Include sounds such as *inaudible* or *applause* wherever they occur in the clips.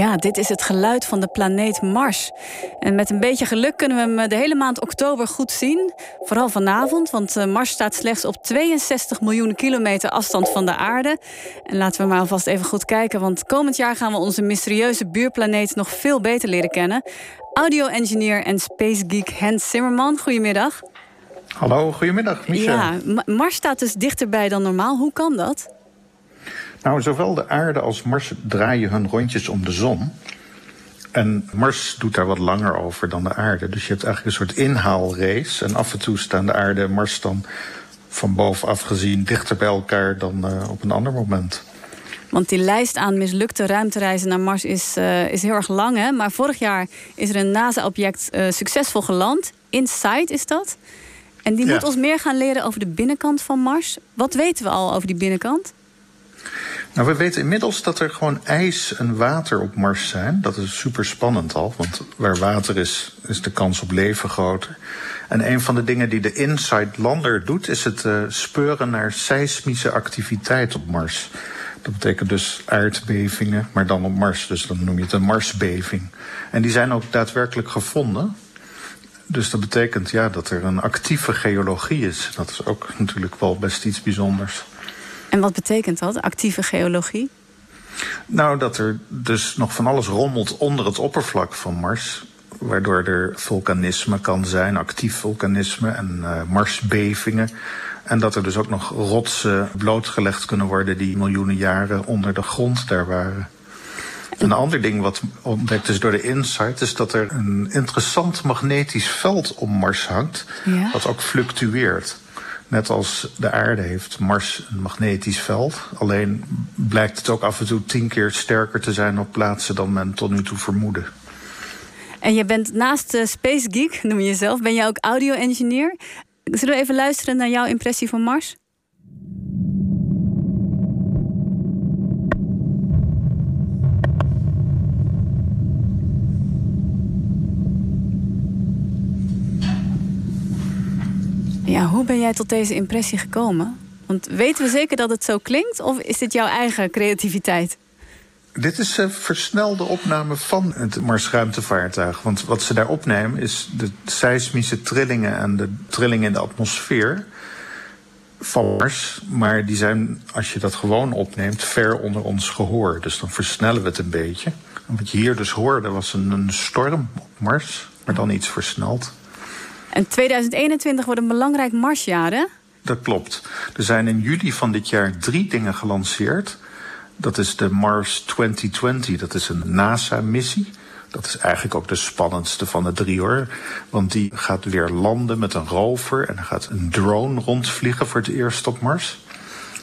Ja, dit is het geluid van de planeet Mars. En met een beetje geluk kunnen we hem eh, de hele maand oktober goed zien. Vooral vanavond, want eh, Mars staat slechts op 62 miljoen kilometer afstand van de aarde. En laten we maar alvast even goed kijken, want komend jaar gaan we onze mysterieuze buurplaneet nog veel beter leren kennen. Audio-engineer en space geek Hans Zimmerman, goedemiddag. Hallo, goedemiddag, Michel. Ja, Mars staat dus dichterbij dan normaal. Hoe kan dat? Nou, zowel de aarde als Mars draaien hun rondjes om de zon. En Mars doet daar wat langer over dan de aarde. Dus je hebt eigenlijk een soort inhaalrace. En af en toe staan de aarde en Mars dan van bovenaf gezien dichter bij elkaar dan uh, op een ander moment. Want die lijst aan mislukte ruimtereizen naar Mars is, uh, is heel erg lang. Hè? Maar vorig jaar is er een NASA-object uh, succesvol geland. InSight is dat. En die ja. moet ons meer gaan leren over de binnenkant van Mars. Wat weten we al over die binnenkant? Nou, we weten inmiddels dat er gewoon ijs en water op Mars zijn. Dat is super spannend al, want waar water is, is de kans op leven groter. En een van de dingen die de InSight Lander doet, is het uh, speuren naar seismische activiteit op Mars. Dat betekent dus aardbevingen, maar dan op Mars. Dus dan noem je het een Marsbeving. En die zijn ook daadwerkelijk gevonden. Dus dat betekent ja, dat er een actieve geologie is. Dat is ook natuurlijk wel best iets bijzonders. En wat betekent dat, actieve geologie? Nou, dat er dus nog van alles rommelt onder het oppervlak van Mars. Waardoor er vulkanisme kan zijn, actief vulkanisme en uh, Marsbevingen. En dat er dus ook nog rotsen blootgelegd kunnen worden die miljoenen jaren onder de grond daar waren. Een ander ding wat ontdekt is door de InSight... is dat er een interessant magnetisch veld om Mars hangt... Ja? wat ook fluctueert. Net als de aarde heeft Mars een magnetisch veld. Alleen blijkt het ook af en toe tien keer sterker te zijn op plaatsen dan men tot nu toe vermoedde. En je bent naast de Space Geek, noem je jezelf, ben jij ook audio-engineer. Zullen we even luisteren naar jouw impressie van Mars? Ja, hoe ben jij tot deze impressie gekomen? Want weten we zeker dat het zo klinkt? Of is dit jouw eigen creativiteit? Dit is een versnelde opname van het Marsruimtevaartuig. Want wat ze daar opnemen is de seismische trillingen en de trillingen in de atmosfeer van Mars. Maar die zijn, als je dat gewoon opneemt, ver onder ons gehoor. Dus dan versnellen we het een beetje. En wat je hier dus hoorde was een storm op Mars, maar dan iets versneld. En 2021 wordt een belangrijk Marsjaar, hè? Dat klopt. Er zijn in juli van dit jaar drie dingen gelanceerd. Dat is de Mars 2020, dat is een NASA-missie. Dat is eigenlijk ook de spannendste van de drie hoor. Want die gaat weer landen met een rover en gaat een drone rondvliegen voor het eerst op Mars.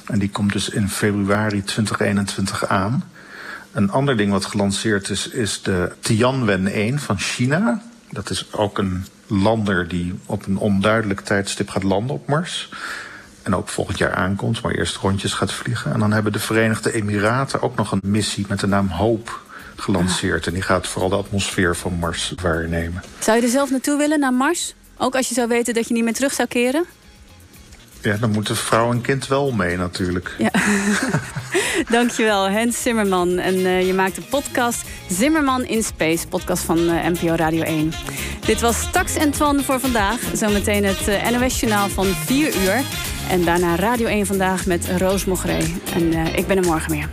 En die komt dus in februari 2021 aan. Een ander ding wat gelanceerd is, is de Tianwen 1 van China. Dat is ook een lander die op een onduidelijk tijdstip gaat landen op Mars. En ook volgend jaar aankomt, maar eerst rondjes gaat vliegen. En dan hebben de Verenigde Emiraten ook nog een missie met de naam Hope gelanceerd. En die gaat vooral de atmosfeer van Mars waarnemen. Zou je er zelf naartoe willen, naar Mars? Ook als je zou weten dat je niet meer terug zou keren? Ja, dan moeten vrouw en kind wel mee natuurlijk. Ja. *laughs* Dankjewel, Hens Zimmerman. En uh, je maakt de podcast Zimmerman in Space, podcast van uh, NPO Radio 1. Dit was Tax en Twan voor vandaag. Zometeen het eh, NOS-journaal van 4 uur. En daarna Radio 1 vandaag met Roos Mogré. En ik ben er morgen weer.